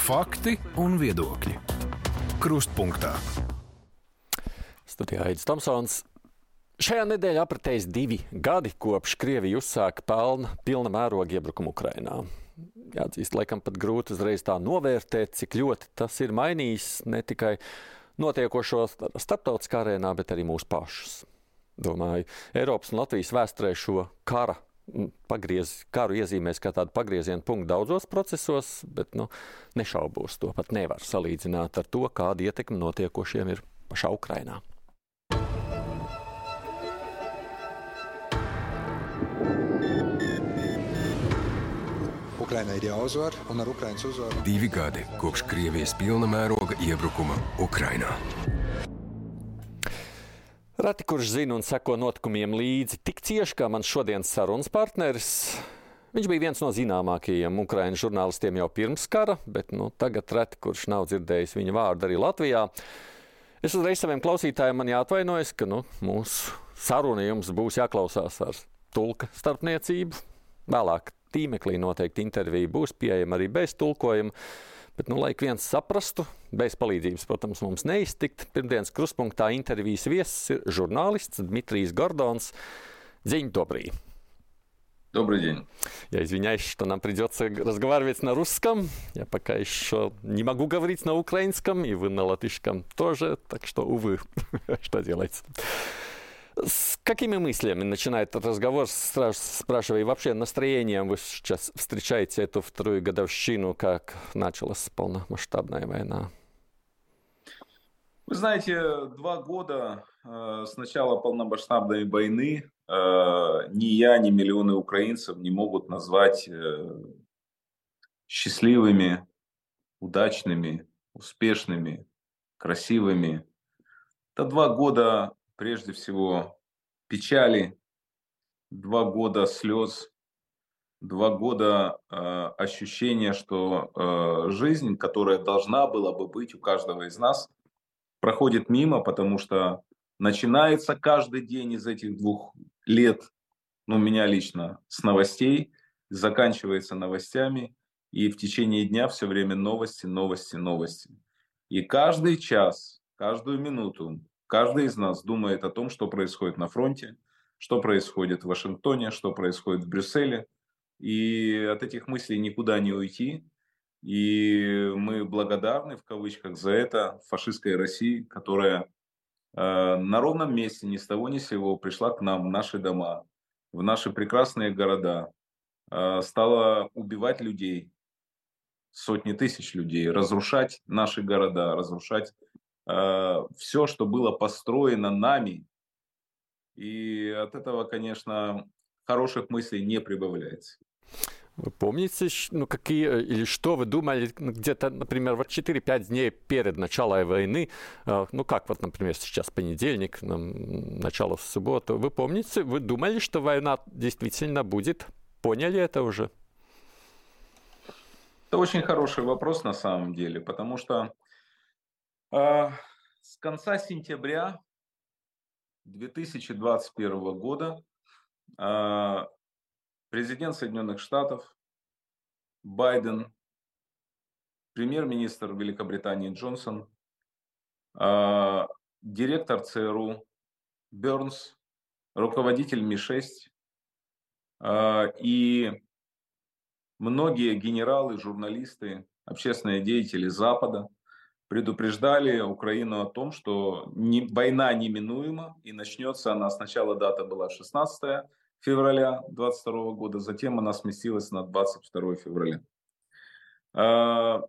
Fakti un viedokļi. Krustpunktā. Studijā Aits Tomsons. Šajā nedēļā apritējis divi gadi, kopš Krievija uzsāka pelna pilna mēroga iebrukumu Ukrainā. Jāatzīst, laikam pat grūti uzreiz tā novērtēt, cik ļoti tas ir mainījis ne tikai notiekošo starptautiskā arēnā, bet arī mūsu pašus. Domāju, Eiropas un Latvijas vēsturē šo kara pagriez, karu iezīmēs kā tādu pagriezienu punktu daudzos procesos, bet nu, nešaubos to pat nevar salīdzināt ar to, kāda ietekme notiekošiem ir pašā Ukrainā. Ukrainai ir jāuzvar, un ar Ukraiņas uzvaru Divi gadi kopš Krievijas pilna mēroga iebrukuma Ukrainā. Reti, kurš zina un seko notikumiem līdzi tik cieši kā mans šodienas sarunas partneris. Viņš bija viens no zināmākajiem Ukraiņu žurnālistiem jau pirms kara, bet nu, tagad reti, kurš nav dzirdējis viņa vārdu arī Latvijā. Es uzreiz saviem klausītājiem man jāatvainojas, ka nu, mūsu saruna jums būs jāklausās ar tulka starpniecību. Vēlāk tīmeklī noteikti intervija būs pieejama arī bez tulkojuma. Bet, nu, lai viens saprastu, bez palīdzības, protams, mums neiztikt. Pirmdienas kruspunktā intervijas viesis ir žurnālists Dmitrijs Gordons. День добрый. Добрый день. Я извиняюсь, что нам придется разговаривать на русском. Я пока еще не могу говорить на украинском, и вы на латышском тоже. Так что, увы, что делать. С какими мыслями начинает этот разговор? Сразу спрашиваю, и вообще настроением вы сейчас встречаете эту вторую годовщину, как началась полномасштабная война? Вы знаете, два года э, с начала полномасштабной войны э, ни я, ни миллионы украинцев не могут назвать э, счастливыми, удачными, успешными, красивыми. Это два года прежде всего печали, два года слез, два года э, ощущения, что э, жизнь, которая должна была бы быть у каждого из нас, проходит мимо, потому что начинается каждый день из этих двух лет, ну, меня лично, с новостей, заканчивается новостями, и в течение дня все время новости, новости, новости. И каждый час, каждую минуту Каждый из нас думает о том, что происходит на фронте, что происходит в Вашингтоне, что происходит в Брюсселе. И от этих мыслей никуда не уйти. И мы благодарны, в кавычках, за это фашистской России, которая э, на ровном месте ни с того ни с сего пришла к нам в наши дома, в наши прекрасные города, э, стала убивать людей, сотни тысяч людей, разрушать наши города, разрушать Э, все, что было построено нами. И от этого, конечно, хороших мыслей не прибавляется. Вы помните, ну, какие э, или что вы думали ну, где-то, например, вот 4-5 дней перед началом войны, э, ну как вот, например, сейчас понедельник, начало в субботу, вы помните, вы думали, что война действительно будет? Поняли это уже? Это очень хороший вопрос на самом деле, потому что с конца сентября 2021 года а, президент Соединенных Штатов Байден, премьер-министр Великобритании Джонсон, а, директор ЦРУ Бернс, руководитель Ми-6 и многие генералы, журналисты, общественные деятели Запада – предупреждали Украину о том, что не, война неминуема, и начнется она, сначала дата была 16 февраля 22 года, затем она сместилась на 22 февраля. А,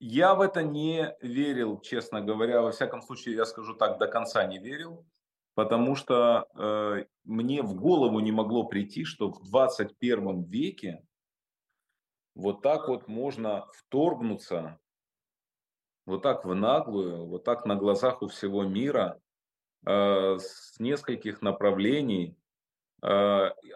я в это не верил, честно говоря, во всяком случае, я скажу так, до конца не верил, потому что э, мне в голову не могло прийти, что в 21 веке вот так вот можно вторгнуться вот так в наглую, вот так на глазах у всего мира, э, с нескольких направлений э,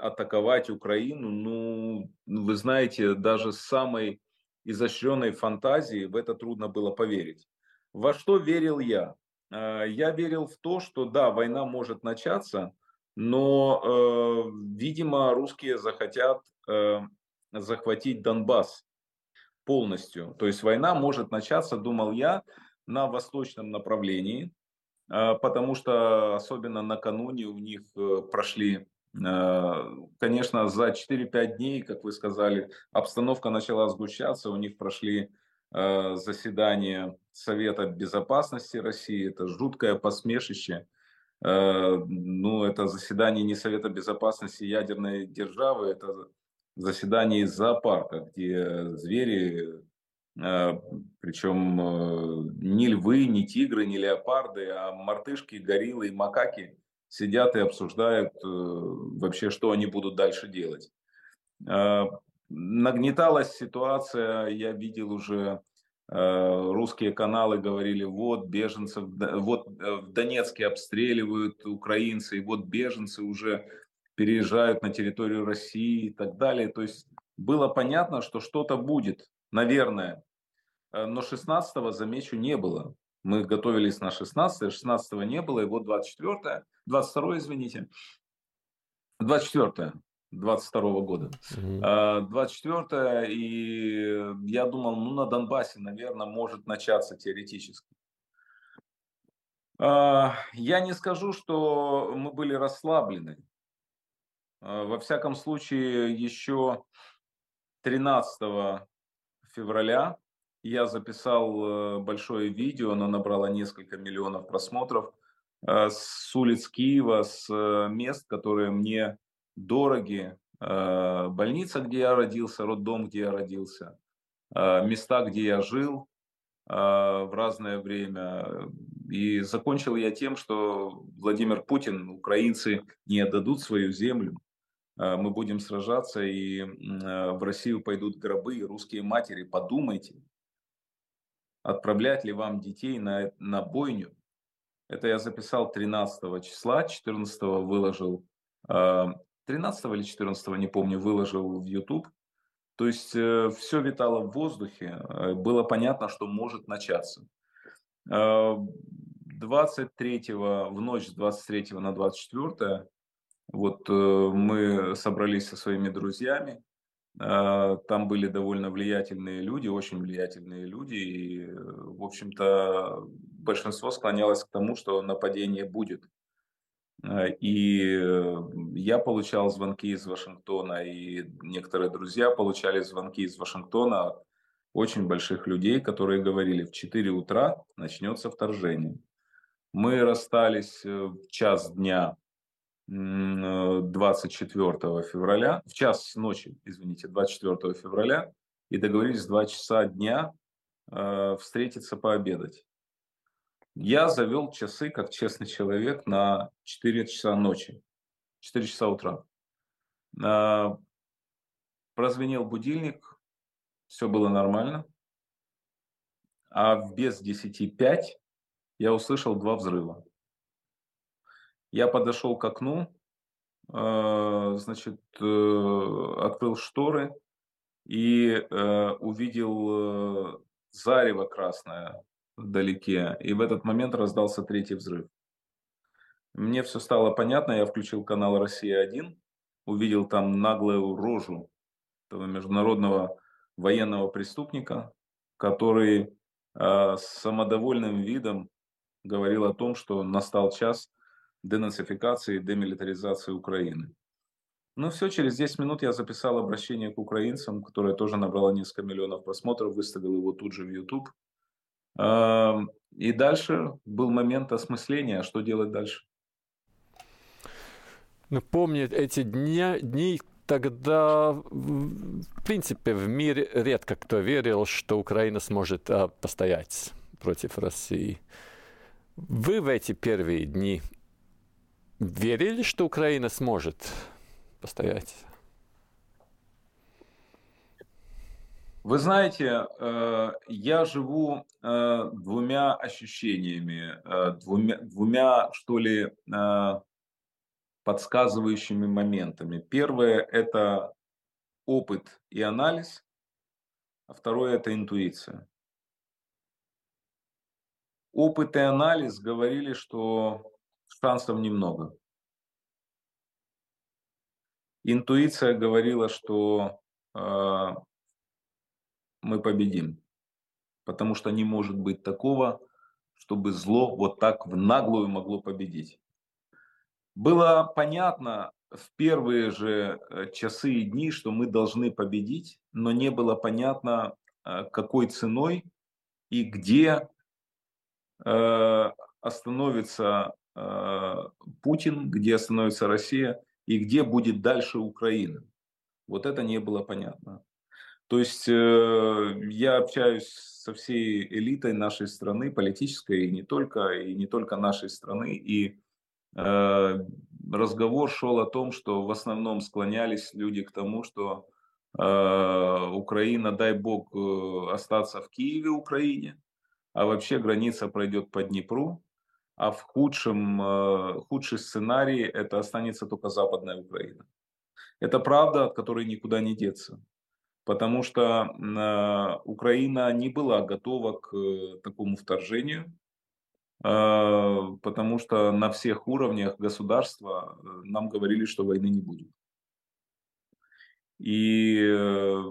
атаковать Украину, ну, вы знаете, даже с самой изощренной фантазией в это трудно было поверить. Во что верил я? Э, я верил в то, что да, война может начаться, но, э, видимо, русские захотят э, захватить Донбасс. Полностью. То есть война может начаться, думал я, на восточном направлении, а, потому что особенно накануне у них э, прошли, а, конечно, за 4-5 дней, как вы сказали, обстановка начала сгущаться, у них прошли заседания Совета Безопасности России, это жуткое посмешище. Ну, это заседание не Совета Безопасности ядерной державы, это заседание из зоопарка, где звери а, Причем э, ни львы, ни тигры, ни леопарды, а мартышки, гориллы и макаки сидят и обсуждают э, вообще, что они будут дальше делать. Нагнеталась ситуация, я видел уже э, русские каналы говорили, вот беженцев, вот в Донецке обстреливают украинцы, и вот беженцы уже переезжают на территорию России и так далее. То есть было понятно, что что-то будет наверное. Э, но 16-го, замечу, не было. Мы готовились на 16 16 не было, и вот 24 22 извините, 24 22 года. Mm-hmm. 24 и я думал, ну на Донбассе, наверное, может начаться теоретически. А, я не скажу, что мы были расслаблены. А, во всяком случае, еще 13 февраля я записал э, большое видео, оно набрало несколько миллионов просмотров э, с улиц Киева, с э, мест, которые мне дороги. Больница, где я родился, роддом, где я родился, места, где я жил в разное время. И закончил я тем, что Владимир Путин, украинцы не отдадут свою землю. Э, мы будем сражаться, и э, в Россию пойдут гробы, и русские матери, подумайте, отправлять ли вам детей на, на бойню. Это я записал 13 числа, 14 выложил, 13 э, или 14, не помню, выложил в YouTube. То есть все витало в воздухе, было понятно, что может начаться. 23 в ночь с 23 на 24 вот э, мы собрались со своими друзьями, а, там были довольно влиятельные люди, очень влиятельные люди, и, в общем-то, большинство склонялось к тому, что нападение будет. И я получал звонки из Вашингтона, и некоторые друзья получали звонки из Вашингтона от очень больших людей, которые говорили, в 4 утра начнется вторжение. Мы расстались э, в час дня 24 февраля, в час ночи, извините, 24 февраля, и договорились в 2 часа дня э, встретиться пообедать. Я завел часы, как честный человек, на 4 часа ночи, 4 часа утра. Э, прозвенел будильник, все было нормально. А без 10.05 я услышал два взрыва. Я подошел к окну, э, значит, э, открыл шторы и э, увидел зарево красное вдалеке. И в этот момент раздался третий взрыв. Мне все стало понятно, я включил канал «Россия-1», увидел там наглую рожу этого международного военного преступника, который с самодовольным видом говорил о том, что настал час – денацификации и демилитаризации Украины. Ну все, через 10 минут я записал обращение к украинцам, которое тоже набрало несколько миллионов просмотров, выставил его тут же в YouTube. И дальше был момент осмысления, что делать дальше. Ну, помню эти дни, дни, тогда, в принципе, в мире редко кто верил, что Украина сможет а, постоять против России. Вы в эти первые дни верили, что Украина сможет постоять? Вы знаете, э, я живу э, двумя ощущениями, э, двумя, двумя, что ли, подсказывающими моментами. Первое – это опыт и анализ, а второе – это интуиция. Опыт и анализ говорили, что шансов немного. Интуиция говорила, что э, мы победим. Потому что не может быть такого, чтобы зло вот так в наглую могло победить. Было понятно в первые же э, часы и дни, что мы должны победить, но не было понятно, э, какой ценой и где э, остановится Путин, где остановится Россия и где будет дальше Украина. Вот это не было понятно. То есть я общаюсь со всей элитой нашей страны, политической, и не только, и не только нашей страны, и Э, разговор шел о том, что в основном склонялись люди к тому, что э, Украина, дай бог, э, остаться в Киеве, Украине, а вообще граница пройдет по Днепру, а в худшем, худший сценарий это останется только Западная Украина. Это правда, от которой никуда не деться. Потому что Украина не была готова к такому вторжению. Потому что на всех уровнях государства э, нам говорили, что войны не будет. И э,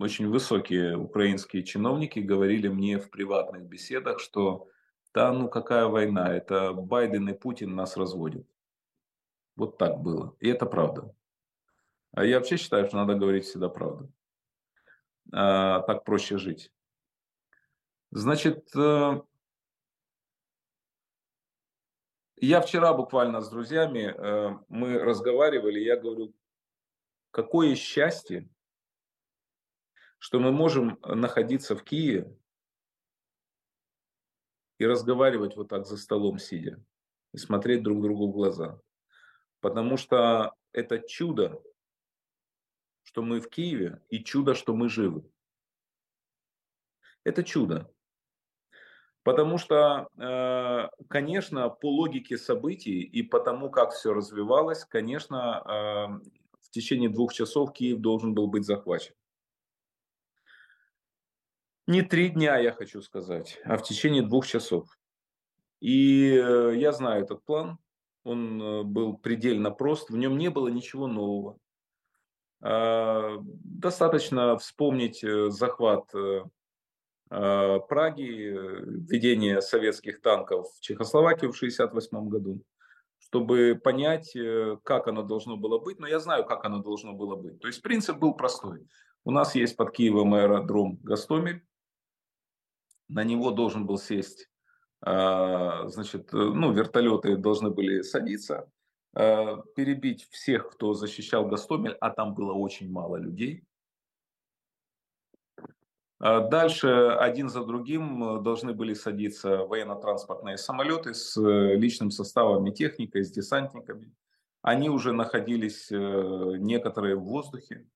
очень высокие украинские чиновники говорили мне в приватных беседах, что да, ну какая война, это Байден и Путин нас разводят. Вот так было. И это правда. А я вообще считаю, что надо говорить всегда правду. А, так проще жить. Значит, э, Я вчера буквально с друзьями, э, мы разговаривали, я говорю, какое счастье, что мы можем находиться в Киеве и разговаривать вот так за столом сидя и смотреть друг другу в глаза. Потому что это чудо, что мы в Киеве, и чудо, что мы живы. Это чудо. Потому что, э, конечно, по логике событий и по тому, как все развивалось, конечно, э, в течение двух часов Киев должен был быть захвачен. Не три дня, я хочу сказать, а в течение двух часов. И э, я знаю этот план. Он был предельно прост. В нем не было ничего нового. Достаточно вспомнить захват Э, Праги, э, введение советских танков в Чехословакию в 1968 году, чтобы понять, э, как оно должно было быть. Но я знаю, как оно должно было быть. То есть принцип был простой. У нас есть под Киевом аэродром Гастомель. На него должен был сесть, значит, ну, вертолеты должны были садиться, перебить всех, кто защищал Гастомель, а там было очень мало людей – а дальше один за другим должны были садиться военно-транспортные самолеты с э, личным составом и техникой, с десантниками. Они уже находились э, некоторые в воздухе.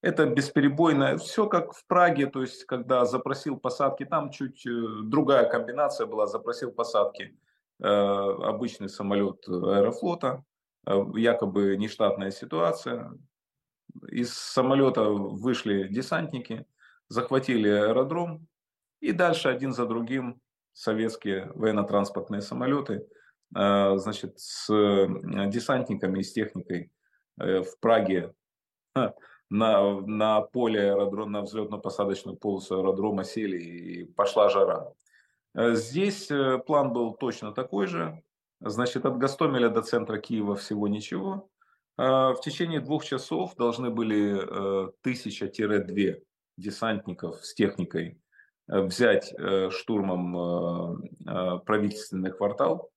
Это бесперебойно, все как в Праге, то есть когда запросил посадки, там чуть другая комбинация была, запросил посадки обычный самолет аэрофлота, якобы нештатная ситуация. Из самолета вышли десантники – захватили аэродром, и дальше один за другим советские военно-транспортные самолеты, э, значит, с э, десантниками и с техникой э, в Праге на, на поле аэродрома, на взлетно-посадочную полосу аэродрома сели и пошла жара. Здесь план был точно такой же. Значит, от Гастомеля до центра Киева всего ничего. В течение двух часов должны были тысяча-две десантников с техникой э, взять э, штурмом э, правительственный квартал.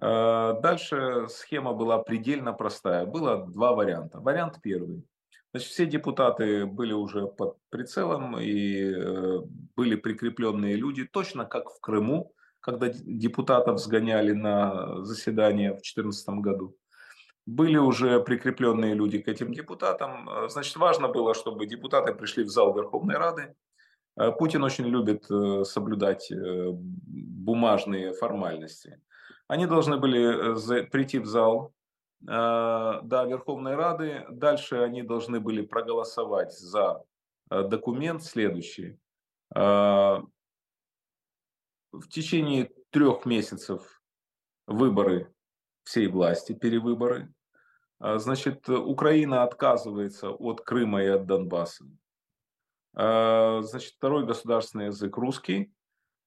Дальше схема была предельно простая. Было два варианта. Вариант первый. Значит, все депутаты были уже под прицелом и были прикрепленные люди, точно как в Крыму, когда депутатов сгоняли на заседание в 2014 году были уже прикрепленные люди к этим депутатам. Э, значит, важно было, чтобы депутаты пришли в зал Верховной Рады. Э, Путин очень любит э, соблюдать бумажные формальности. Они должны были прийти в зал до Верховной Рады. Дальше они должны были проголосовать за документ следующий. В течение трех месяцев выборы всей власти, Значит, второй государственный язык русский.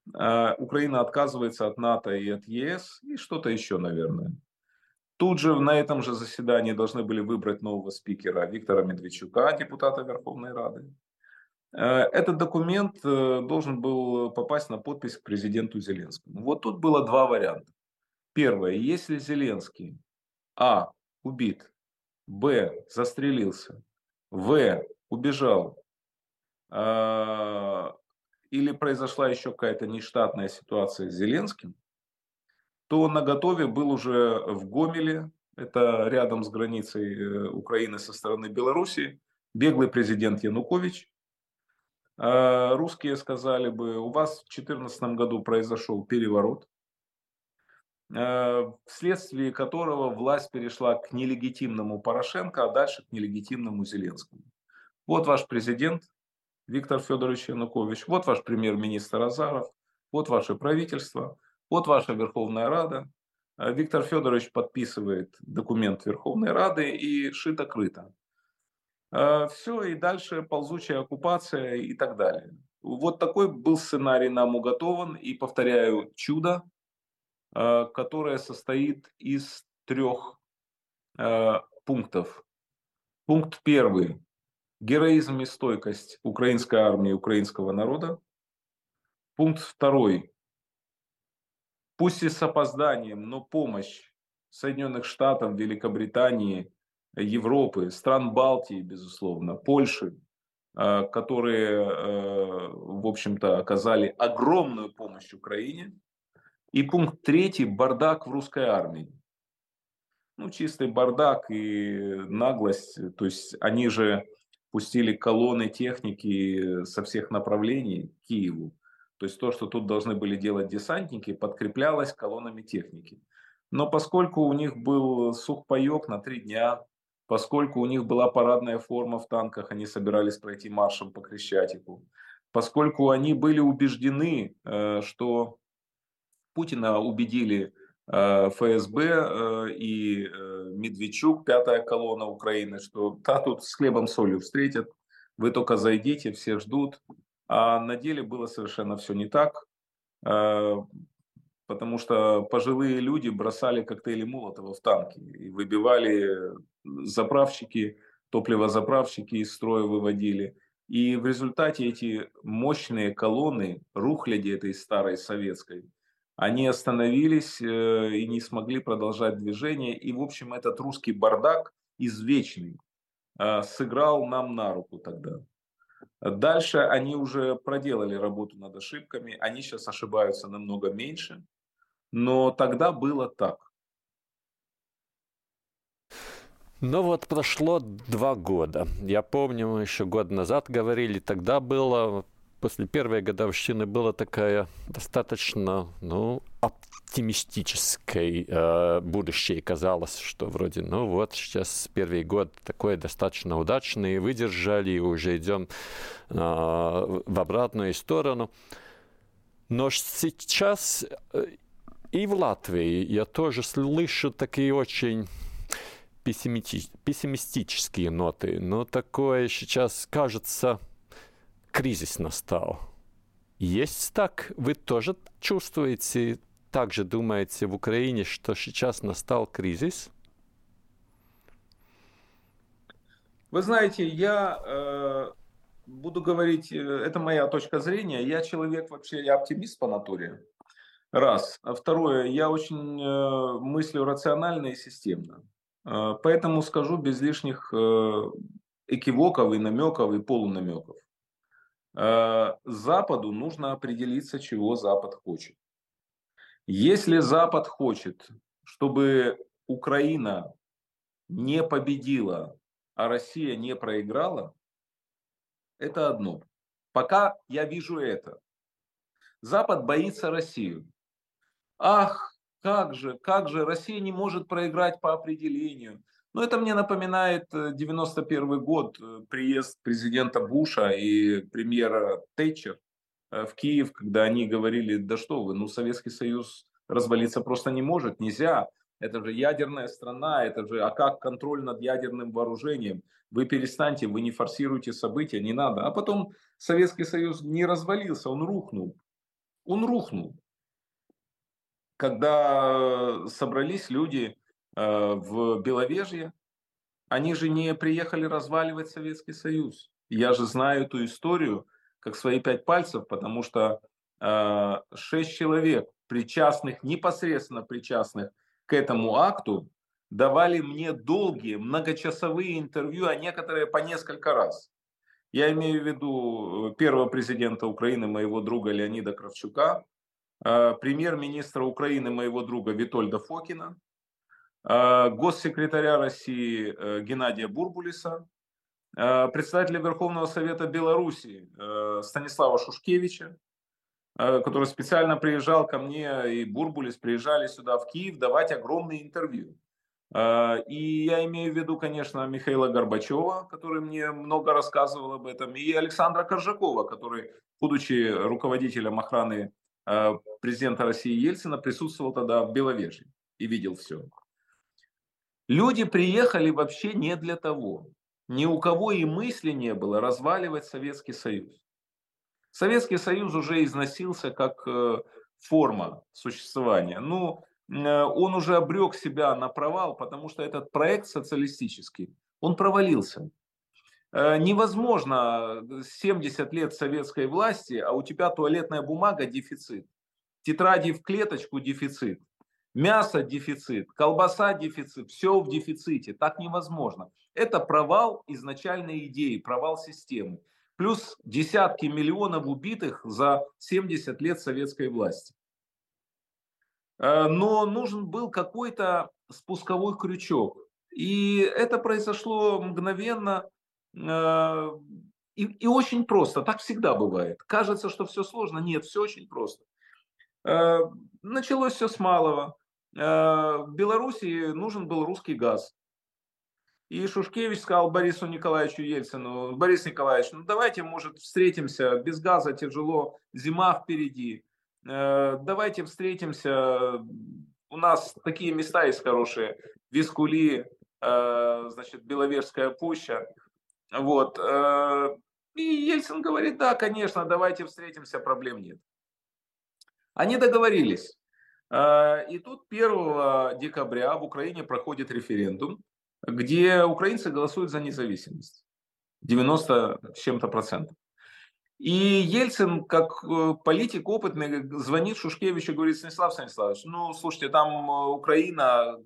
Украина отказывается от НАТО и от ЕС, и что-то еще, наверное. Тут же на этом же заседании должны были выбрать нового спикера Виктора Медведчука, депутата Верховной Рады. Этот документ э, должен был попасть на подпись к президенту Зеленскому. Вот тут было два варианта. Первое, если Зеленский А. убит, Б. застрелился, В. убежал, э, или произошла еще какая-то нештатная ситуация с Зеленским, то на готове был уже в Гомеле, это рядом с границей э, Украины со стороны Белоруссии, беглый президент Янукович. Э, русские сказали бы, у вас в 2014 году произошел переворот, Э, вследствие которого власть перешла к нелегитимному Порошенко, а дальше к нелегитимному Зеленскому. Вот ваш президент Виктор Федорович Янукович, вот ваш премьер-министр Азаров, вот ваше правительство, вот ваша Верховная Рада. Э, Виктор Федорович подписывает документ Верховной Рады и шито-крыто. Э, Все, и дальше ползучая оккупация и так далее. Вот такой был сценарий нам уготован. И, повторяю, чудо Э, которая состоит из трех пунктов. Пункт первый. Героизм и стойкость украинской армии, украинского народа. Пункт второй. Пусть и с опозданием, но помощь Соединенных Штатов, Великобритании, Европы, стран Балтии, безусловно, Польши, э, которые, в общем-то, оказали огромную помощь Украине – и пункт третий – бардак в русской армии. Ну, чистый бардак и наглость. То есть они же пустили колонны техники со всех направлений к Киеву. То есть то, что тут должны были делать десантники, подкреплялось колоннами техники. Но поскольку у них был сухпайок на три дня, поскольку у них была парадная форма в танках, они собирались пройти маршем по Крещатику, поскольку они были убеждены, э, что Путина убедили э, ФСБ э, и э, Медведчук, пятая колонна Украины, что да, тут с хлебом солью встретят, вы только зайдите, все ждут. А на деле было совершенно все не так, потому что пожилые люди бросали коктейли Молотова в танки и выбивали заправщики, топливозаправщики из строя выводили. И в результате эти мощные колонны рухляди этой старой советской – они остановились э, и не смогли продолжать движение. И, в общем, этот русский бардак извечный э, сыграл нам на руку тогда. Дальше они уже проделали работу над ошибками. Они сейчас ошибаются намного меньше. Но тогда было так. Ну вот прошло два года. Я помню, мы еще год назад говорили, тогда было после первой годовщины была такая достаточно, ну, оптимистической э, будущее. Казалось, что вроде, ну вот, сейчас первый год такой достаточно удачный, выдержали, и уже идем э, в обратную сторону. Но сейчас э, и в Латвии я тоже слышу такие очень пессимистические ноты. Но такое сейчас кажется кризис настал. Есть так? Вы тоже чувствуете, также думаете в Украине, что сейчас настал кризис? Вы знаете, я э, буду говорить, э, это моя точка зрения. Я человек вообще, я оптимист по натуре. Раз. А второе, я очень э, мыслю рационально и системно. Э, поэтому скажу без лишних э, экивоков и намеков и полунамеков. Э, Западу нужно определиться, чего Запад хочет. Если Запад хочет, чтобы Украина не победила, а Россия не проиграла, это одно. Пока я вижу это. Запад боится Россию. Ах, как же, как же, Россия не может проиграть по определению. Но это мне напоминает 91 э, год, э, приезд президента Буша и премьера Тэтчер э, в Киев, когда они говорили, да что вы, ну Советский Союз развалиться просто не может, нельзя. это же ядерная страна, это же, а как контроль над ядерным вооружением? Вы перестаньте, вы не форсируйте события, не надо. А потом Советский Союз не развалился, он рухнул. Он рухнул. Когда собрались люди в Беловежье, они же не приехали разваливать Советский Союз. Я же знаю эту историю как свои пять пальцев, потому что э, шесть человек, причастных, непосредственно причастных к этому акту, давали мне долгие, многочасовые интервью, а некоторые по несколько раз. Я имею в виду э, первого президента Украины, моего друга Леонида Кравчука, э, премьер-министра Украины, моего друга Витольда Фокина, Э, госсекретаря России э, Геннадия Бурбулиса, э, председателя Верховного Совета Беларуси Станислава Шушкевича, который специально приезжал ко мне, и Бурбулис приезжали сюда, в Киев, давать огромные интервью. И я имею в виду, конечно, Михаила Горбачева, который мне много рассказывал об этом, и Александра Коржакова, который, будучи руководителем охраны президента России Ельцина, присутствовал тогда в Беловежье и видел все. Люди приехали вообще не для того. Ни у кого и мысли не было разваливать Советский Союз. Советский Союз уже износился как э, форма существования. Ну, э, он уже обрек себя на провал, потому что этот проект социалистический, он провалился. Э, невозможно 70 лет советской власти, а у тебя туалетная бумага дефицит, тетради в клеточку дефицит, Мясо дефицит, колбаса дефицит, все в дефиците. Так невозможно. Это провал изначальной идеи, провал системы. Плюс десятки миллионов убитых за 70 лет советской власти. Э, но нужен был какой-то спусковой крючок. И это произошло мгновенно э, и, и очень просто. Так всегда бывает. Кажется, что все сложно. Нет, все очень просто. Э, началось все с малого. Э, в Беларуси нужен был русский газ. И Шушкевич сказал Борису Николаевичу Ельцину, Борис Николаевич, ну давайте, может, встретимся, без газа тяжело, зима впереди, э, давайте встретимся, у нас такие места есть хорошие, Вискули, э, значит, Беловежская пуща, вот. И Ельцин говорит, да, конечно, давайте встретимся, проблем нет. Они договорились. А, и тут 1 декабря в Украине проходит референдум, где украинцы голосуют за независимость. 90 с чем-то процентов. И Ельцин, как э, политик опытный, звонит Шушкевичу и говорит, Станислав Станиславович, ну, слушайте, там э, Украина,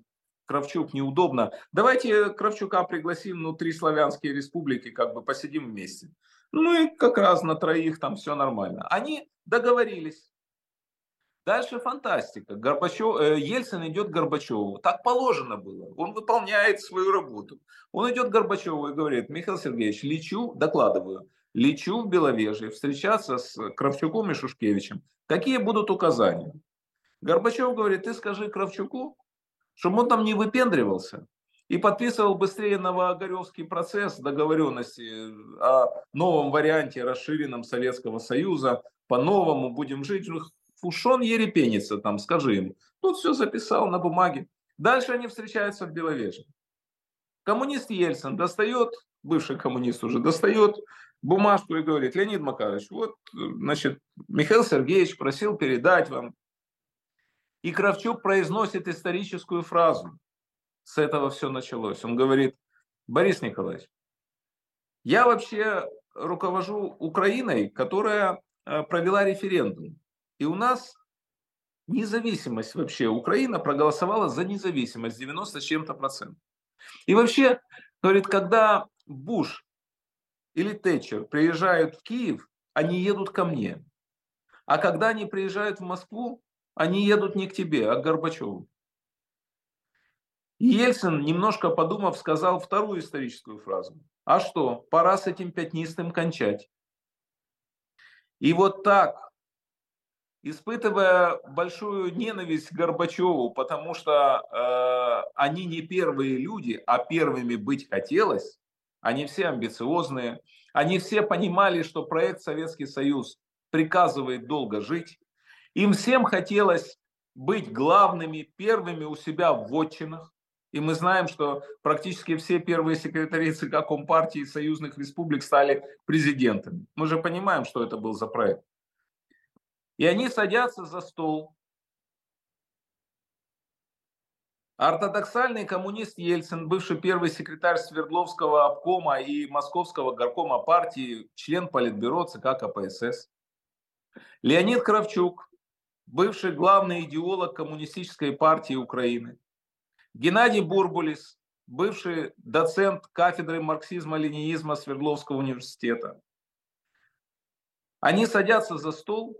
Кравчук неудобно. Давайте Кравчука пригласим, ну, три славянские республики, как бы посидим вместе. Ну и как раз на троих там все нормально. Они договорились. Дальше фантастика. Горбачев, э, Ельцин идет к Горбачеву. Так положено было. Он выполняет свою работу. Он идет к Горбачеву и говорит, Михаил Сергеевич, лечу, докладываю, лечу в Беловежье встречаться с Кравчуком и Шушкевичем. Какие будут указания? Горбачев говорит, ты скажи Кравчуку, чтобы он там не выпендривался и подписывал быстрее Новоогаревский процесс договоренности о новом варианте расширенном Советского Союза. По-новому будем жить. Фушон ерепенится там, скажи ему. Тут все записал на бумаге. Дальше они встречаются в Беловеже. Коммунист Ельцин достает, бывший коммунист уже, достает бумажку и говорит, Леонид Макарович, вот, значит, Михаил Сергеевич просил передать вам. И Кравчук произносит историческую фразу. С этого все началось. Он говорит, Борис Николаевич, я вообще руковожу Украиной, которая э, провела референдум. И у нас независимость вообще. Украина проголосовала за независимость 90 с чем-то процентов. И вообще, говорит, когда Буш или Тэтчер приезжают в Киев, они едут ко мне. А когда они приезжают в Москву, они едут не к тебе, а к Горбачеву. Ельцин, немножко подумав, сказал вторую историческую фразу. А что, пора с этим пятнистым кончать. И вот так испытывая большую ненависть Горбачеву, потому что э, они не первые люди, а первыми быть хотелось. Они все амбициозные, они все понимали, что проект Советский Союз приказывает долго жить. Им всем хотелось быть главными, первыми у себя в вотчинах. И мы знаем, что практически все первые секретари ЦК Компартии союзных республик стали президентами. Мы же понимаем, что это был за проект. И они садятся за стол. Ортодоксальный коммунист Ельцин, бывший первый секретарь Свердловского обкома и Московского горкома партии, член Политбюро ЦК КПСС. Леонид Кравчук, бывший главный идеолог коммунистической партии Украины. Геннадий Бурбулис, бывший доцент кафедры марксизма-ленинизма Свердловского университета. Они садятся за стол,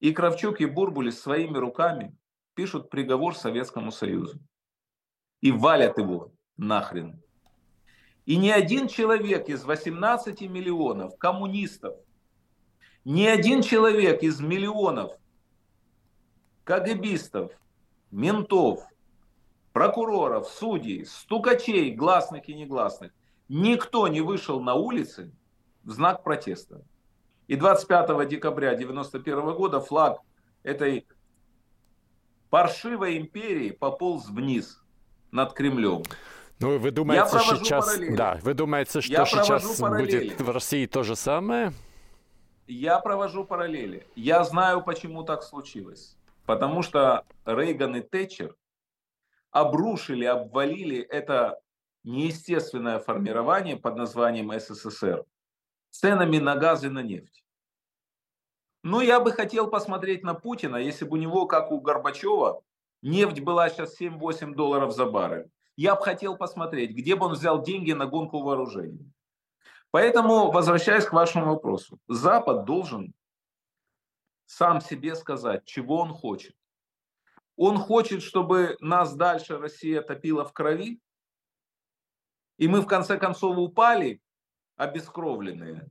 и Кравчук и Бурбулис своими руками пишут приговор Советскому Союзу. И валят его нахрен. И ни один человек из 18 миллионов коммунистов, ни один человек из миллионов КГБистов, ментов, прокуроров, судей, стукачей, гласных и негласных, никто не вышел на улицы в знак протеста. И 25 декабря 1991 года флаг этой паршивой империи пополз вниз над Кремлем. Ну, вы думаете, сейчас, параллели. да, вы думаете, что Я сейчас будет в России то же самое? Я провожу параллели. Я знаю, почему так случилось. Потому что Рейган и Тэтчер обрушили, обвалили это неестественное формирование под названием СССР ценами на газ и на нефть. Ну, я бы хотел посмотреть на Путина, если бы у него, как у Горбачева, нефть была сейчас 7-8 долларов за баррель. Я бы хотел посмотреть, где бы он взял деньги на гонку вооружений. Поэтому, возвращаясь к вашему вопросу, Запад должен сам себе сказать, чего он хочет. Он хочет, чтобы нас дальше Россия топила в крови, и мы в конце концов упали обескровленные.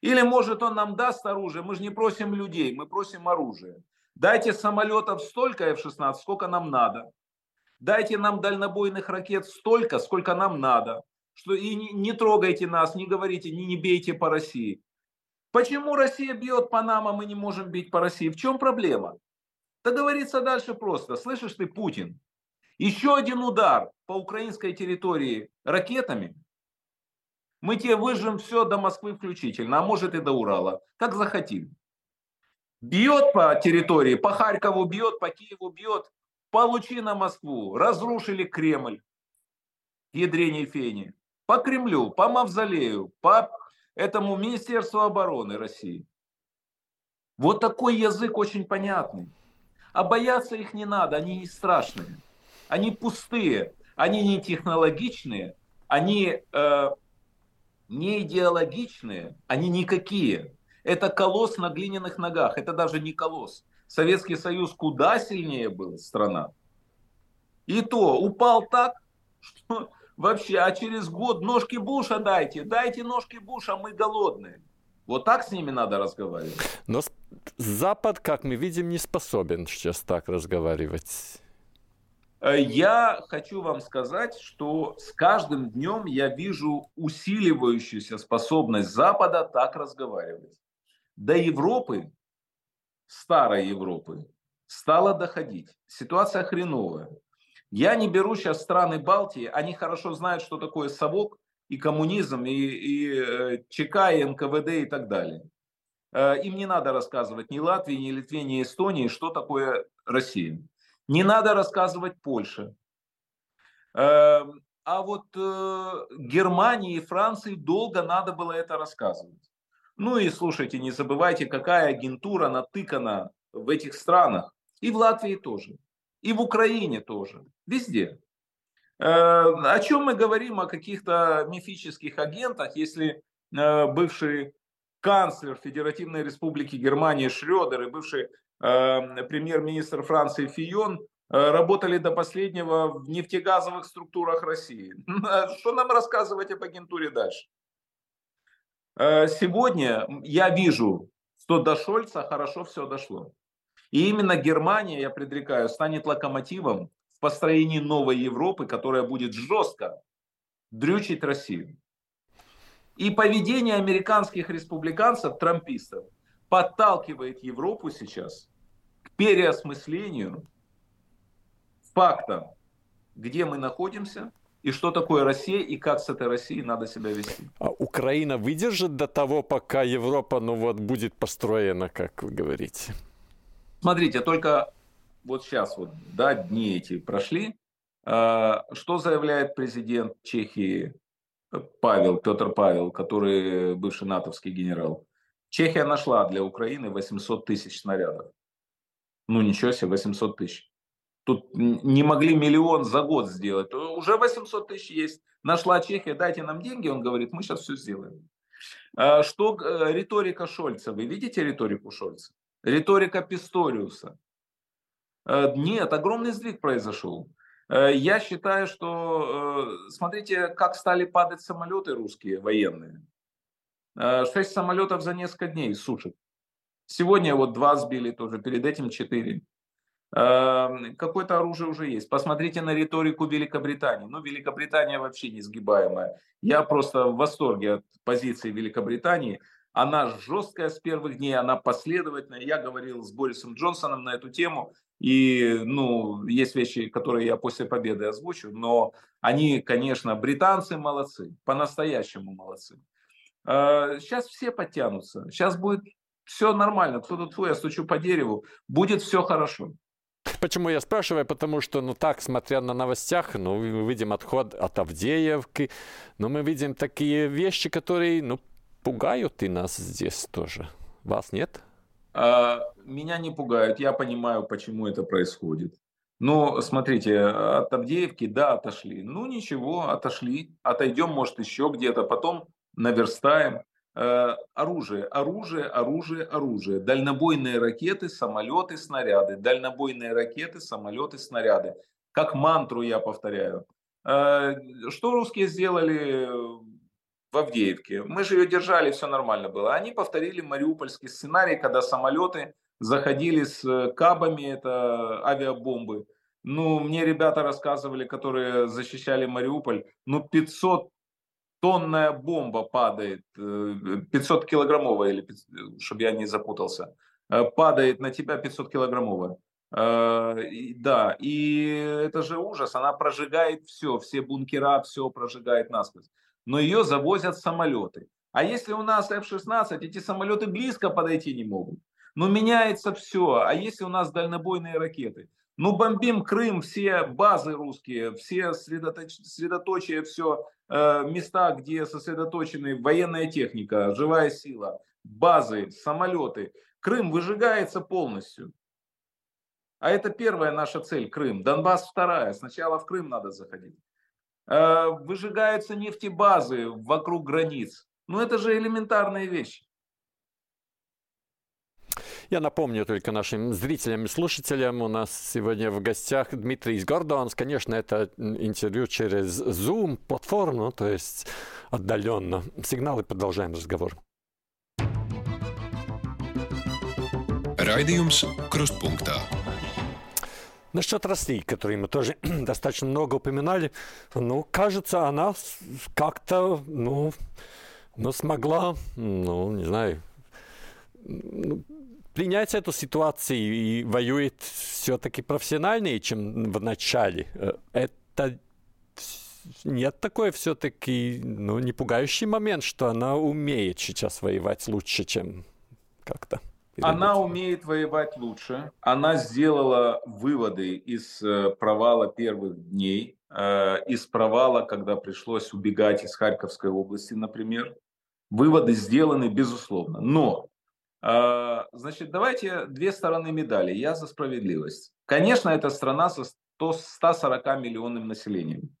Или, может, он нам даст оружие, мы же не просим людей, мы просим оружие. Дайте самолетов столько F-16, сколько нам надо. Дайте нам дальнобойных ракет столько, сколько нам надо что и не, не трогайте нас, не говорите, не, не бейте по России. Почему Россия бьет по нам, а мы не можем бить по России? В чем проблема? Да говорится дальше просто. Слышишь ты, Путин, еще один удар по украинской территории ракетами, мы тебе выжжем все до Москвы включительно, а может и до Урала, как захотим. Бьет по территории, по Харькову бьет, по Киеву бьет, получи на Москву, разрушили Кремль, ядрение фени по Кремлю, по Мавзолею, по этому Министерству обороны России. Вот такой язык очень понятный. А бояться их не надо, они не страшные. Они пустые, они не технологичные, они э, не идеологичные, они никакие. Это колосс на глиняных ногах, это даже не колосс. Советский Союз куда сильнее был страна. И то упал так, что вообще, а через год ножки Буша дайте, дайте ножки Буша, мы голодные. Вот так с ними надо разговаривать. Но Запад, как мы видим, не способен сейчас так разговаривать. Э, я хочу вам сказать, что с каждым днем я вижу усиливающуюся способность Запада так разговаривать. До Европы, старой Европы, стало доходить. Ситуация хреновая. Я не беру сейчас страны Балтии, они хорошо знают, что такое совок и коммунизм, и, и э, ЧК, и НКВД и так далее. Э, им не надо рассказывать ни Латвии, ни Литве, ни Эстонии, что такое Россия. Не надо рассказывать Польше. Э, а вот Германии и Франции долго надо было это рассказывать. Ну и слушайте, не забывайте, какая агентура натыкана в этих странах. И в Латвии тоже. И в Украине тоже. Везде. Э, о чем мы говорим, о каких-то мифических агентах, если э, бывший канцлер Федеративной Республики Германии Шредер и бывший э, премьер-министр Франции Фион работали до последнего в нефтегазовых структурах России. Что нам рассказывать об агентуре дальше? Сегодня я вижу, что до Шольца хорошо все дошло. И именно Германия, я предрекаю, станет локомотивом в построении новой Европы, которая будет жестко дрючить Россию. И поведение американских республиканцев, трампистов, подталкивает Европу сейчас переосмыслению факта, где мы находимся, и что такое Россия, и как с этой Россией надо себя вести. А Украина выдержит до того, пока Европа ну вот, будет построена, как вы говорите? Смотрите, только вот сейчас вот, да, дни эти прошли. А, что заявляет президент Чехии Павел, Петр Павел, который бывший натовский генерал? Чехия нашла для Украины 800 тысяч снарядов. Ну ничего себе, 800 тысяч. Тут не могли миллион за год сделать. Уже 800 тысяч есть. Нашла Чехия, дайте нам деньги. Он говорит, мы сейчас все сделаем. А что э, риторика Шольца? Вы видите риторику Шольца? Риторика Писториуса. Э, нет, огромный сдвиг произошел. Э, я считаю, что, смотрите, как стали падать самолеты русские военные. Шесть самолетов за несколько дней сушат. Сегодня вот два сбили тоже, перед этим четыре. Эм, какое-то оружие уже есть. Посмотрите на риторику Великобритании. Ну, Великобритания вообще несгибаемая. Я просто в восторге от позиции Великобритании. Она жесткая с первых дней, она последовательная. Я говорил с Борисом Джонсоном на эту тему. И, ну, есть вещи, которые я после победы озвучу. Но они, конечно, британцы молодцы. По-настоящему молодцы. Сейчас э, все подтянутся. Сейчас будет все нормально. Кто-то твой, я стучу по дереву. Будет все хорошо. Почему я спрашиваю? Потому что, ну так, смотря на новостях, ну, мы видим отход от Авдеевки, но мы видим такие вещи, которые, ну, пугают и нас здесь тоже. Вас нет? А, меня не пугают. Я понимаю, почему это происходит. Но смотрите, от Авдеевки, да, отошли. Ну ничего, отошли. Отойдем, может, еще где-то. Потом наверстаем. Э, оружие, оружие, оружие, оружие. Дальнобойные ракеты, самолеты, снаряды. Дальнобойные ракеты, самолеты, снаряды. Как мантру я повторяю. Э, что русские сделали в Авдеевке? Мы же ее держали, все нормально было. Они повторили мариупольский сценарий, когда самолеты заходили с кабами, это авиабомбы. Ну, мне ребята рассказывали, которые защищали Мариуполь, ну, 500 тонная бомба падает, 500 э, или, чтобы я не запутался, э, падает на тебя 500 килограммовая. Э, да, и это же ужас, она прожигает все, все бункера, все прожигает насквозь. Но ее завозят самолеты. А если у нас F-16, эти самолеты близко подойти не могут. Но меняется все. А если у нас дальнобойные ракеты? Ну, бомбим Крым, все базы русские, все средоточ... средоточия, все места, где сосредоточены военная техника, живая сила, базы, самолеты. Крым выжигается полностью. А это первая наша цель, Крым. Донбасс вторая. Сначала в Крым надо заходить. Э, выжигаются нефтебазы вокруг границ. Ну, это же элементарные вещи. Я напомню только нашим зрителям и слушателям, у нас сегодня в гостях Дмитрий Гордонс. Конечно, это интервью через Zoom платформу, то есть отдаленно. Сигналы, продолжаем разговор. Raidījums Крустпунктā. Насчет России, которую мы тоже достаточно много упоминали, ну, кажется, она как-то, ну, ну, смогла, ну, не знаю, ну, принять эту ситуацию и воюет все-таки профессиональнее, чем в начале. Э, это нет такой все-таки ну, не пугающий момент, что она умеет сейчас воевать лучше, чем как-то. Она умеет воевать лучше. Она сделала выводы из э, провала первых дней, э, из провала, когда пришлось убегать из Харьковской области, например. Выводы сделаны, безусловно. Но значит, давайте две стороны медали. Я за справедливость. Конечно, это страна со 140 миллионным населением.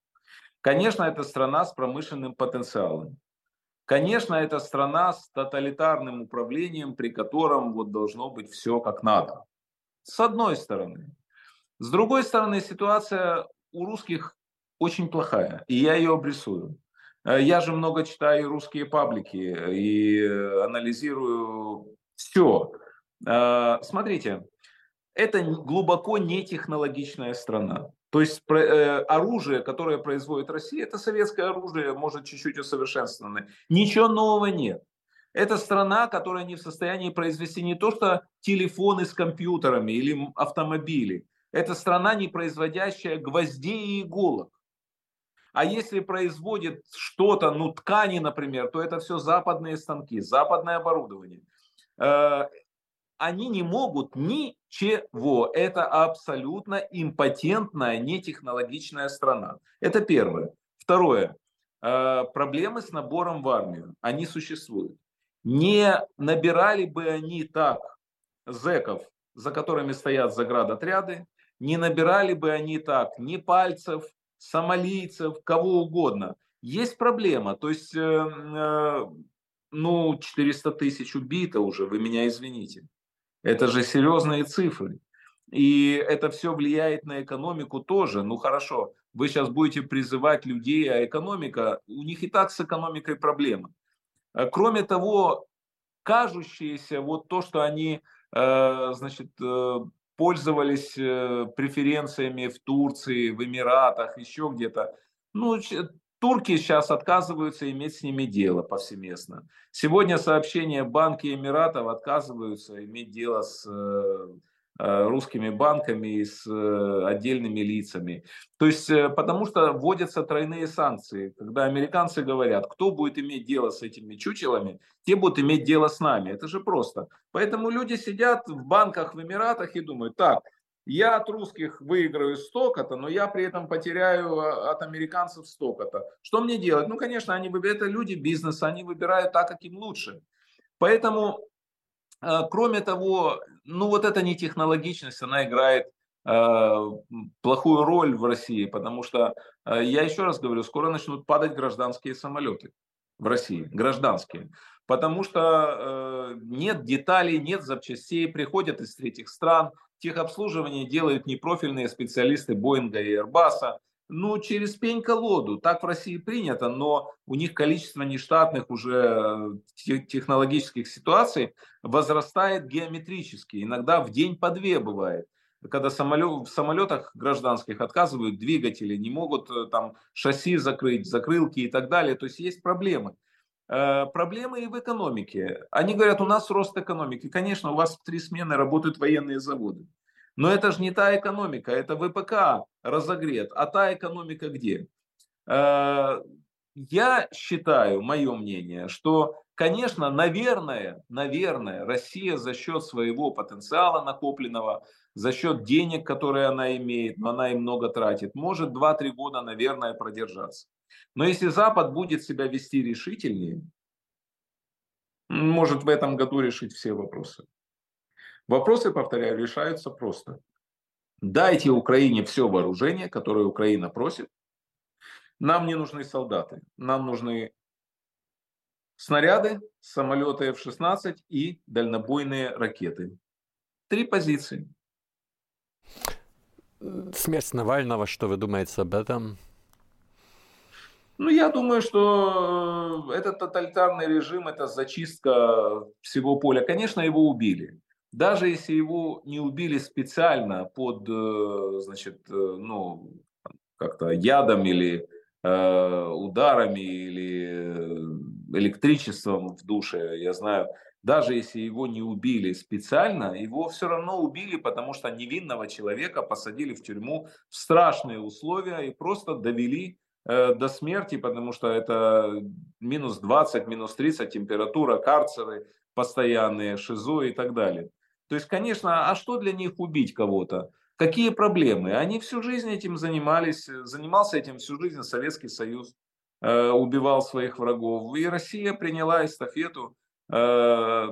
Конечно, это страна с промышленным потенциалом. Конечно, это страна с тоталитарным управлением, при котором вот должно быть все как надо. С одной стороны. С другой стороны, ситуация у русских очень плохая, и я ее обрисую. Э, я же много читаю русские паблики и э, анализирую все. А, смотрите, это глубоко не технологичная страна. То есть э, оружие, которое производит Россия, это советское оружие, может чуть-чуть усовершенствованное. Ничего нового нет. Это страна, которая не в состоянии произвести не то, что телефоны с компьютерами или автомобили. Это страна, не производящая гвоздей и иголок. А если производит что-то, ну ткани, например, то это все западные станки, западное оборудование. Э, они не могут ничего. Это абсолютно импотентная, нетехнологичная страна. Это первое. Второе. Э, проблемы с набором в армию. Они существуют. Не набирали бы они так зеков, за которыми стоят заградотряды, не набирали бы они так ни пальцев, сомалийцев, кого угодно. Есть проблема, то есть, э, э, ну, 400 тысяч убито уже, вы меня извините. Это же серьезные цифры. И это все влияет на экономику тоже. Ну хорошо, вы сейчас будете призывать людей, а экономика, у них и так с экономикой проблемы. Э, кроме того, кажущееся вот то, что они, э, значит, э, пользовались преференциями в Турции, в Эмиратах, еще где-то. Ну, турки сейчас отказываются иметь с ними дело повсеместно. Сегодня сообщения банки Эмиратов отказываются иметь дело с Э, русскими банками и с э, отдельными лицами. То есть, э, потому что вводятся тройные санкции. Когда американцы говорят, кто будет иметь дело с этими чучелами, те будут иметь дело с нами. Это же просто. Поэтому люди сидят в банках в Эмиратах и думают, так, я от русских выиграю столько-то, но я при этом потеряю от американцев столько-то. Что мне делать? Ну, конечно, они, это люди бизнеса, они выбирают так, как им лучше. Поэтому а, кроме того, ну вот эта нетехнологичность, она играет э, плохую роль в России, потому что, э, я еще раз говорю, скоро начнут падать гражданские самолеты в России, гражданские. Потому что э, нет деталей, нет запчастей, приходят из третьих стран, техобслуживание делают непрофильные специалисты Боинга и Airbus, ну, через пень-колоду. Так в России принято, но у них количество нештатных уже э, технологических ситуаций возрастает геометрически. Иногда в день по две бывает. Когда самолет, в самолетах гражданских отказывают двигатели, не могут э, там шасси закрыть, закрылки и так далее. То есть есть проблемы. Э, проблемы и в экономике. Они говорят, у нас рост экономики. Конечно, у вас в три смены работают военные заводы. Но это же не та экономика, это ВПК разогрет. А та экономика где? Э, я считаю, мое мнение, что, конечно, наверное, наверное, Россия за счет своего потенциала накопленного, за счет денег, которые она имеет, но она и много тратит, может 2-3 года, наверное, продержаться. Но если Запад будет себя вести решительнее, может в этом году решить все вопросы. Вопросы, повторяю, решаются просто. Дайте Украине все вооружение, которое Украина просит. Нам не нужны солдаты, нам нужны снаряды, самолеты F-16 и дальнобойные ракеты. Три позиции. Смерть Навального, что вы думаете об этом? Ну, я думаю, что э, этот тоталитарный режим, это зачистка всего поля. Конечно, его убили даже если его не убили специально под, э, значит, э, ну, как-то ядом или э, ударами или электричеством в душе, я знаю, даже если его не убили специально, его все равно убили, потому что невинного человека посадили в тюрьму в страшные условия и просто довели э, до смерти, потому что это минус 20, минус 30 температура, карцеры постоянные, шизо и так далее. То есть, конечно, а что для них убить кого-то? Какие проблемы? Они всю жизнь этим занимались, занимался этим всю жизнь Советский Союз, э, убивал своих врагов. И Россия приняла эстафету, э,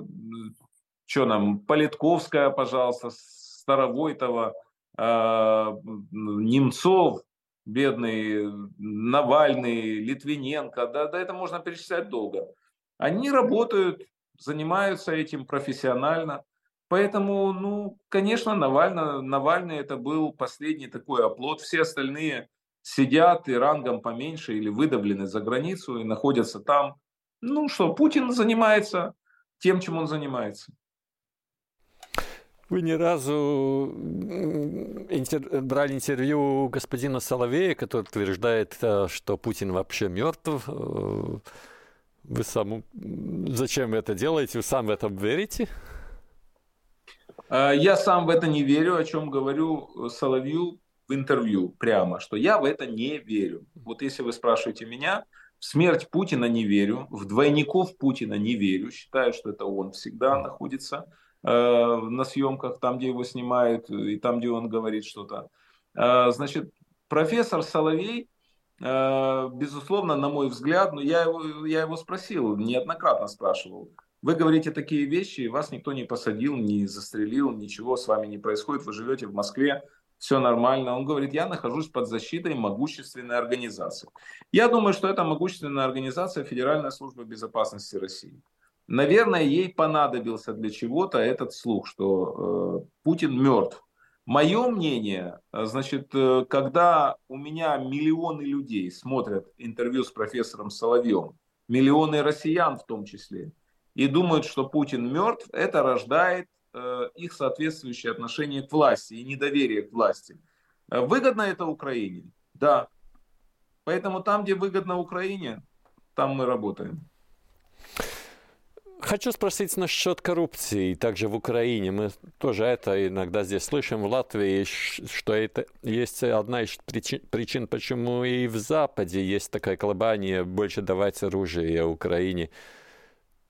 что нам, Политковская, пожалуйста, Старовойтова, э, Немцов, бедный, Навальный, Литвиненко, да, да это можно перечислять долго. Они работают, занимаются этим профессионально. Поэтому, ну, конечно, Навальный, Навальный это был последний такой оплот. Все остальные сидят и рангом поменьше или выдавлены за границу и находятся там. Ну что, Путин занимается тем, чем он занимается. Вы ни разу интер... брали интервью господина Соловея, который утверждает, э, что Путин вообще мертв. Э, Вы сам... Зачем вы это делаете? Вы сам в этом верите? А, я сам в это не верю, о чем говорю Соловью в интервью прямо, что я в это не верю. Вот если вы спрашиваете меня, в смерть Путина не верю, в двойников Путина не верю, считаю, что это он всегда находится э, на съемках, там, где его снимают, и там, где он говорит что-то. Э, значит, профессор Соловей, э, безусловно, на мой взгляд, но я его, я его спросил, неоднократно спрашивал, вы говорите такие вещи, вас никто не посадил, не застрелил, ничего с вами не происходит, вы живете в Москве, все нормально. Он говорит, я нахожусь под защитой могущественной организации. Я думаю, что это могущественная организация Федеральная служба безопасности России. Наверное, ей понадобился для чего-то этот слух, что э, Путин мертв. Мое мнение, э, значит, э, когда у меня миллионы людей смотрят интервью с профессором Соловьем, миллионы россиян в том числе, и думают, что Путин мертв, это рождает э, их соответствующее отношение к власти и недоверие к власти. Э, выгодно это Украине? Да. Поэтому там, где выгодно Украине, там мы работаем. Хочу спросить насчет коррупции также в Украине. Мы тоже это иногда здесь слышим в Латвии, что это есть одна из причин, почему и в Западе есть такая колебание больше давать оружие Украине.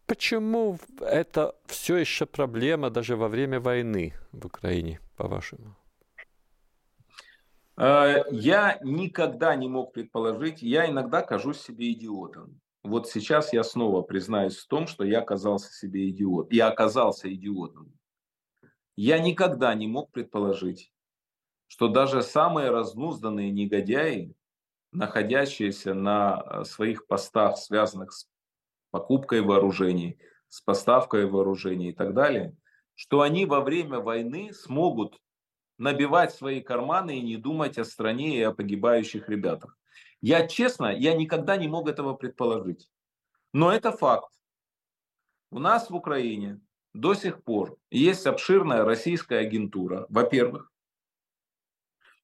Почему это все еще проблема даже во время войны в Украине, по-вашему? Э, я никогда не мог предположить, я иногда кажусь себе идиотом. Вот сейчас я снова признаюсь в том, что я оказался себе идиот. Я оказался идиотом. Я никогда не мог предположить, что даже самые разнузданные негодяи, находящиеся на э, своих постах, связанных с покупкой вооружений, с поставкой вооружений и так далее, что они во время войны смогут набивать свои карманы и не думать о стране и о погибающих ребятах. Я честно, я никогда не мог этого предположить. Но это факт. У нас в Украине до сих пор есть обширная российская агентура, во-первых.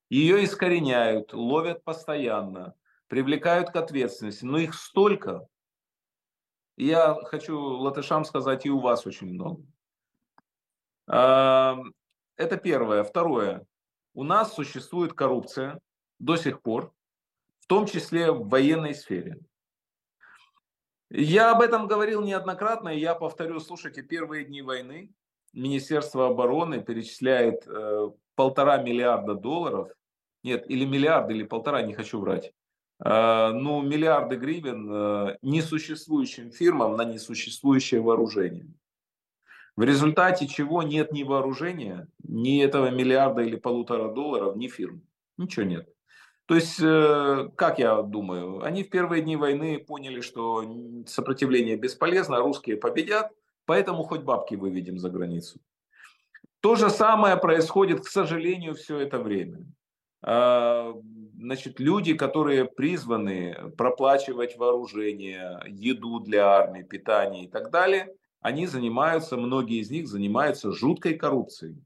Ее искореняют, ловят постоянно, привлекают к ответственности. Но их столько, я хочу латышам сказать, и у вас очень много. Это первое. Второе. У нас существует коррупция до сих пор, в том числе в военной сфере. Я об этом говорил неоднократно, и я повторю, слушайте, первые дни войны Министерство обороны перечисляет э, полтора миллиарда долларов, нет, или миллиард, или полтора, не хочу врать, Э, ну, миллиарды гривен э, несуществующим фирмам на несуществующее вооружение. В результате чего нет ни вооружения, ни этого миллиарда или полутора долларов, ни фирм. Ничего нет. То есть, э, как я думаю, они в первые дни войны поняли, что сопротивление бесполезно, русские победят, поэтому хоть бабки выведем за границу. То же самое происходит, к сожалению, все это время. А, значит, люди, которые призваны проплачивать вооружение, еду для армии, питание и так далее, они занимаются, многие из них занимаются жуткой коррупцией.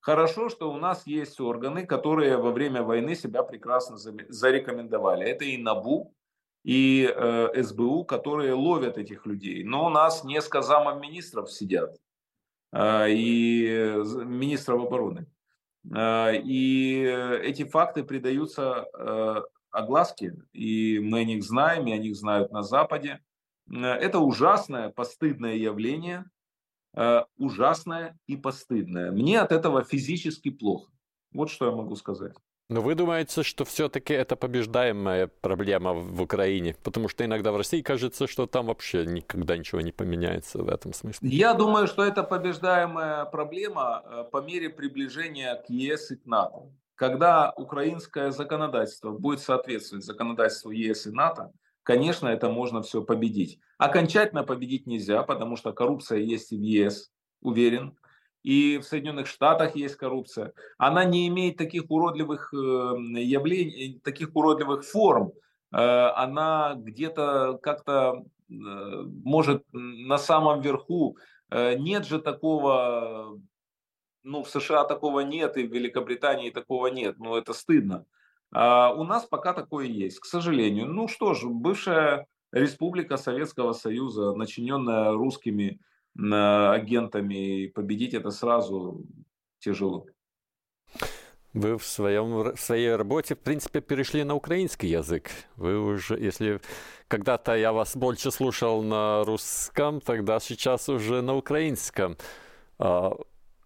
Хорошо, что у нас есть органы, которые во время войны себя прекрасно зарекомендовали. Это и НАБУ, и э, СБУ, которые ловят этих людей. Но у нас несколько замов министров сидят, э, и министров обороны. Э, и эти факты придаются э, огласке, и мы о них знаем, и о них знают на Западе. Э, это ужасное, постыдное явление, ужасное и постыдное. Мне от этого физически плохо. Вот что я могу сказать. Но вы думаете, что все-таки это побеждаемая проблема в Украине? Потому что иногда в России кажется, что там вообще никогда ничего не поменяется в этом смысле. Я думаю, что это побеждаемая проблема э, по мере приближения к ЕС и к НАТО. Когда украинское законодательство будет соответствовать законодательству ЕС и НАТО, конечно, это можно все победить. Окончательно победить нельзя, потому что коррупция есть и в ЕС, уверен и в Соединенных Штатах есть коррупция. Она не имеет таких уродливых э, явлений, э, таких уродливых форм. Э, она где-то как-то может на самом верху. Нет же такого, ну в США такого нет, и в Великобритании такого нет. Ну это стыдно. А у нас пока такое есть, к сожалению. Ну что ж, бывшая республика Советского Союза, начиненная русскими агентами, и победить это сразу тяжело. Вы в, своем, в своей работе, в принципе, перешли на украинский язык. Вы уже, если когда-то я вас больше слушал на русском, тогда сейчас уже на украинском. А,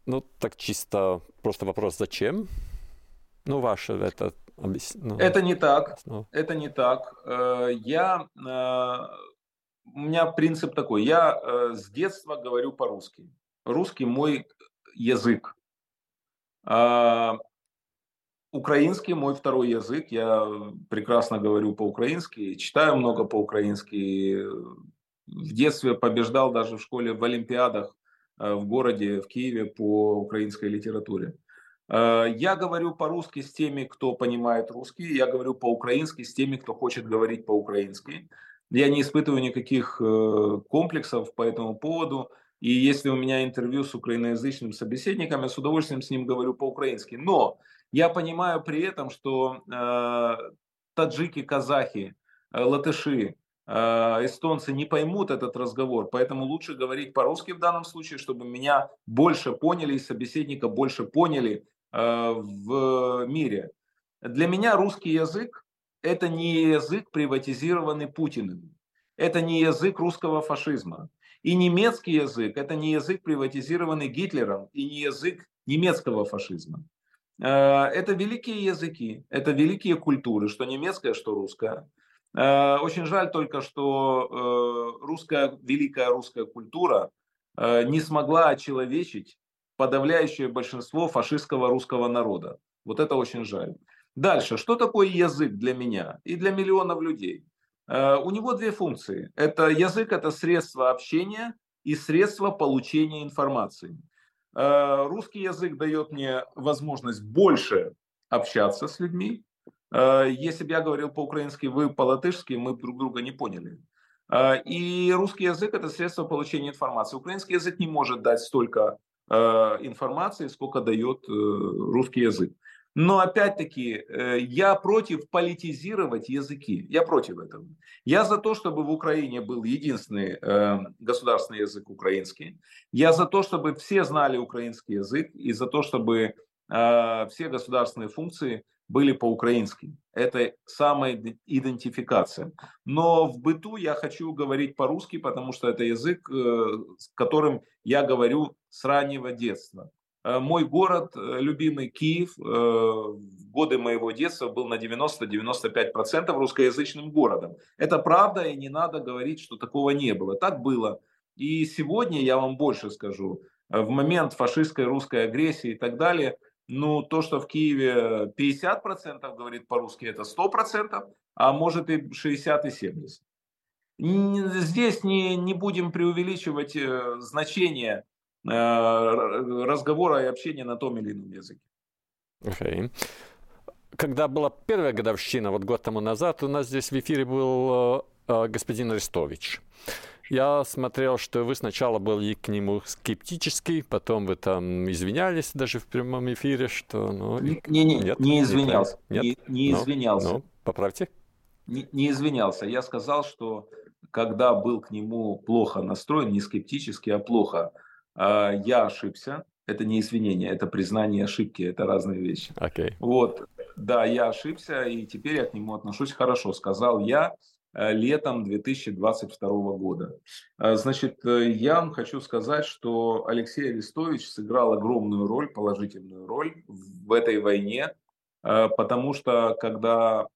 ну, так чисто просто вопрос, зачем? Ну, ваше это ну, это не так. Ну. Это не так. Э, я, э, у меня принцип такой. Я э, с детства говорю по-русски. Русский мой язык. Украинский мой второй язык. Я прекрасно говорю по-украински, читаю много по-украински. В детстве побеждал даже в школе в олимпиадах в городе, в Киеве по украинской литературе. Э, я говорю по-русски с теми, кто понимает русский, я говорю по-украински с теми, кто хочет говорить по-украински. Я не испытываю никаких э, комплексов по этому поводу. И если у меня интервью с украиноязычным собеседником, я с удовольствием с ним говорю по-украински. Но я понимаю при этом, что э, таджики, казахи, э, латыши, э, эстонцы не поймут этот разговор, поэтому лучше говорить по-русски в данном случае, чтобы меня больше поняли и собеседника больше поняли, в мире. Для меня русский язык – это не язык, приватизированный Путиным. Это не язык русского фашизма. И немецкий язык – это не язык, приватизированный Гитлером, и не язык немецкого фашизма. Э, это великие языки, это великие культуры, что немецкая, что русская. Э, очень жаль только, что русская, великая русская культура не смогла очеловечить подавляющее большинство фашистского русского народа. Вот это очень жаль. Дальше, что такое язык для меня и для миллионов людей? Э, у него две функции. Это язык, это средство общения и средство получения информации. Э, русский язык дает мне возможность больше общаться с людьми. Э, если бы я говорил по-украински, вы по-латышски, мы друг друга не поняли. И русский язык – это средство получения информации. Украинский язык не может дать столько информации, сколько дает э, русский язык. Но опять-таки, э, я против политизировать языки. Я против этого. Я за то, чтобы в Украине был единственный государственный язык украинский. Я за то, чтобы все знали украинский язык. И за то, чтобы все государственные функции были по-украински. Это самая идентификация. Но в быту я хочу говорить по-русски, потому что это язык, с которым я говорю с раннего детства. Э, мой город, э, любимый Киев, э, в годы моего детства был на 90-95% русскоязычным городом. Это правда, и не надо говорить, что такого не было. Так было. И сегодня, я вам больше скажу, в момент фашистской русской агрессии и так далее, ну, то, что в Киеве 50% говорит по-русски, это 100%, а может и 60 и 70. Здесь не, не будем преувеличивать значение Э, разговора и общения на том или ином языке. Okay. Когда была первая годовщина, вот год тому назад, у нас здесь в эфире был э, господин Арестович. Я смотрел, что вы сначала были к нему скептически, потом вы там извинялись даже в прямом эфире, что... Ну, не, не, нет, не извинялся. Нет, не, не ну, извинялся. Ну, поправьте. Не, не извинялся. Я сказал, что когда был к нему плохо настроен, не скептически, а плохо а, я ошибся. Это не извинение, это признание ошибки, это разные вещи. Okay. Вот, да, я ошибся, и теперь я к нему отношусь хорошо, сказал я летом 2022 года. Э, значит, э, я вам хочу сказать, что Алексей Арестович сыграл огромную роль, положительную роль в этой войне, потому что когда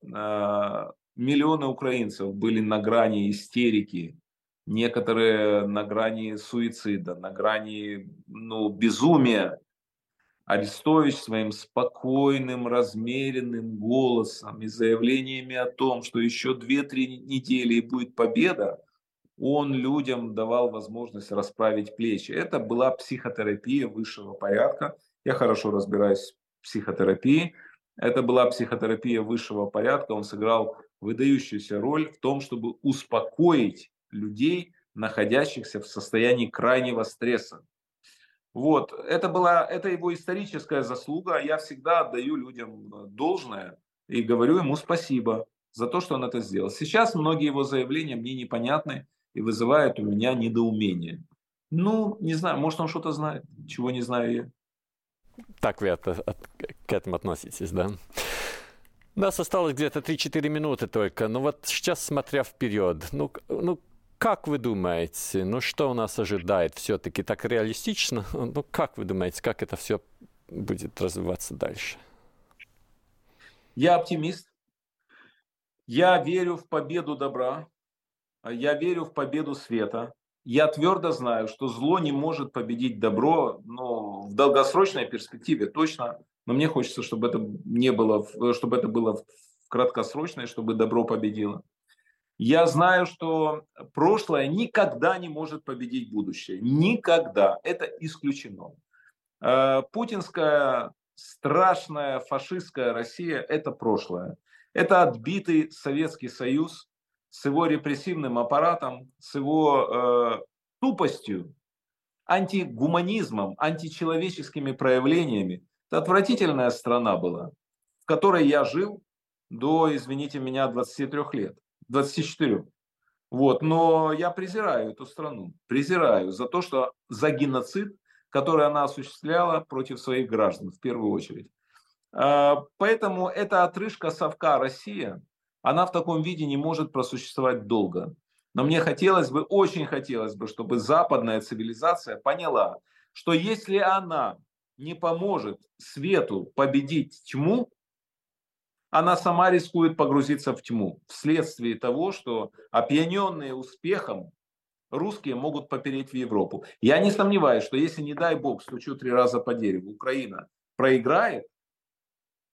миллионы украинцев были на грани истерики, некоторые на грани суицида, на грани ну, безумия. Арестович своим спокойным, размеренным голосом и заявлениями о том, что еще 2-3 недели и будет победа, он людям давал возможность расправить плечи. Это была психотерапия высшего порядка. Я хорошо разбираюсь в психотерапии. Это была психотерапия высшего порядка. Он сыграл выдающуюся роль в том, чтобы успокоить людей, находящихся в состоянии крайнего стресса. Вот, это была, это его историческая заслуга. Я всегда отдаю людям э, должное и говорю ему спасибо. за то, что он это сделал. Сейчас многие его заявления мне непонятны и вызывают у меня недоумение. Ну, не знаю, может, он что-то знает, чего не знаю я. Так вы это, от, к этому относитесь, да? У нас осталось где-то 3-4 минуты только. Ну вот сейчас, смотря вперед, ну, ну как вы думаете, ну что у нас ожидает все-таки так реалистично? Ну как вы думаете, как это все будет развиваться дальше? Я оптимист. Я верю в победу добра. Я верю в победу света. Я твердо знаю, что зло не может победить добро, но в долгосрочной перспективе точно. Но мне хочется, чтобы это не было, чтобы это было в краткосрочной, чтобы добро победило. Я знаю, что прошлое никогда не может победить будущее. Никогда. Это исключено. Э, путинская страшная фашистская Россия – это прошлое. Это отбитый Советский Союз с его репрессивным аппаратом, с его э, тупостью, антигуманизмом, античеловеческими проявлениями. Это отвратительная страна была, в которой я жил до, извините меня, 23 лет. 24. Вот. Но я презираю эту страну. Презираю за то, что за геноцид, который она осуществляла против своих граждан в первую очередь. А, поэтому эта отрыжка совка Россия, она в таком виде не может просуществовать долго. Но мне хотелось бы, очень хотелось бы, чтобы западная цивилизация поняла, что если она не поможет свету победить тьму, она сама рискует погрузиться в тьму вследствие того, что опьяненные успехом русские могут попереть в Европу. Я не сомневаюсь, что если, не дай бог, стучу три раза по дереву, Украина проиграет,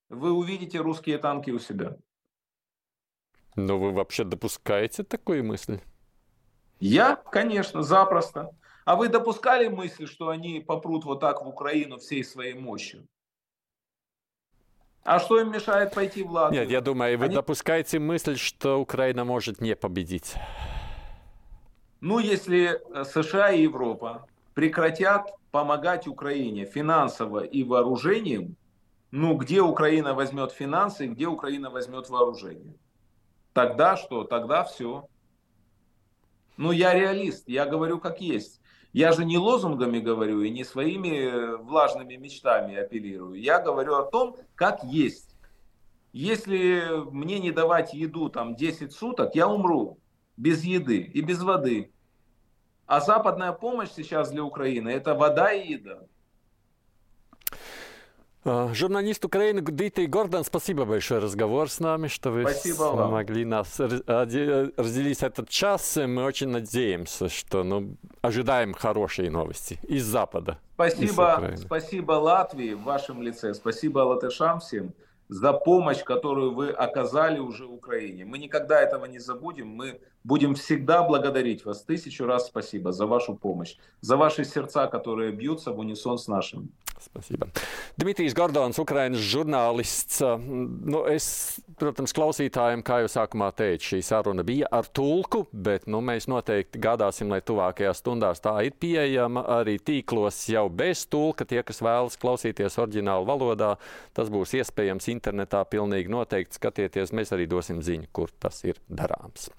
вы увидите русские танки у себя. Но вы вообще допускаете такую мысль? Я, конечно, запросто. А вы допускали мысль, что они попрут вот так в Украину всей своей мощью? А что им мешает пойти в Латвию? Нет, я думаю, вы Они... допускаете мысль, что Украина может не победить. Ну, если э, США и Европа прекратят помогать Украине финансово и вооружением, ну, где Украина возьмет финансы, где Украина возьмет вооружение? Тогда что? Тогда все. Ну, я реалист, я говорю как есть. Я же не лозунгами говорю и не своими э, влажными мечтами апеллирую. Я говорю о том, как есть. Если мне не давать еду там 10 суток, я умру без еды и без воды. А западная помощь сейчас для Украины – это вода и еда. Журналист Украины Дмитрий Гордон, спасибо большое разговор с нами, что вы спасибо смогли нас разделить этот час. Мы очень надеемся, что ну, ожидаем хорошие новости из Запада. Спасибо, из спасибо Латвии в вашем лице, спасибо латышам всем за помощь, которую вы оказали уже Украине. Мы никогда этого не забудем. Мы будем всегда благодарить вас. Тысячу раз спасибо за вашу помощь, за ваши сердца, которые бьются в унисон с нашими. Spasība. Dmitrijs Gordons, Ukrainas žurnālists. Nu, es, protams, klausītājiem, kā jau sākumā teicu, šī saruna bija ar tulku, bet nu, mēs noteikti gādāsim, lai tuvākajās stundās tā ir pieejama arī tīklos jau bez tulka. Tie, kas vēlas klausīties oriģinālu valodā, tas būs iespējams internetā. Pilnīgi noteikti skatieties, mēs arī dosim ziņu, kur tas ir darāms.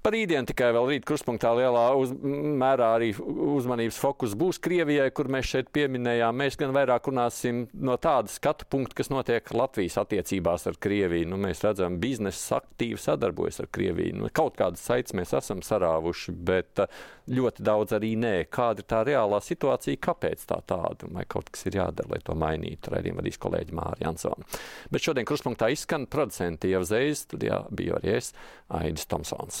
Par rītdienu tikai vēl rīt kruspunktā lielā uz, mērā arī uzmanības fokus būs Krievijai, kur mēs šeit pieminējām. Mēs gan vairāk runāsim no tāda skatu punkta, kas notiek Latvijas attiecībās ar Krieviju. Nu, mēs redzam, biznesa aktīvi sadarbojas ar Krieviju. Nu, kaut kādas saites mēs esam sarāvuši, bet uh, ļoti daudz arī nē. Kāda ir tā reālā situācija, kāpēc tā tāda, vai kaut kas ir jādara, lai to mainītu. Raidījuma vadīs kolēģi Māra Jansona. Bet šodien kruspunktā izskan producenti Ieva Zējas, studijā bija arī es, Aidis Tomsons.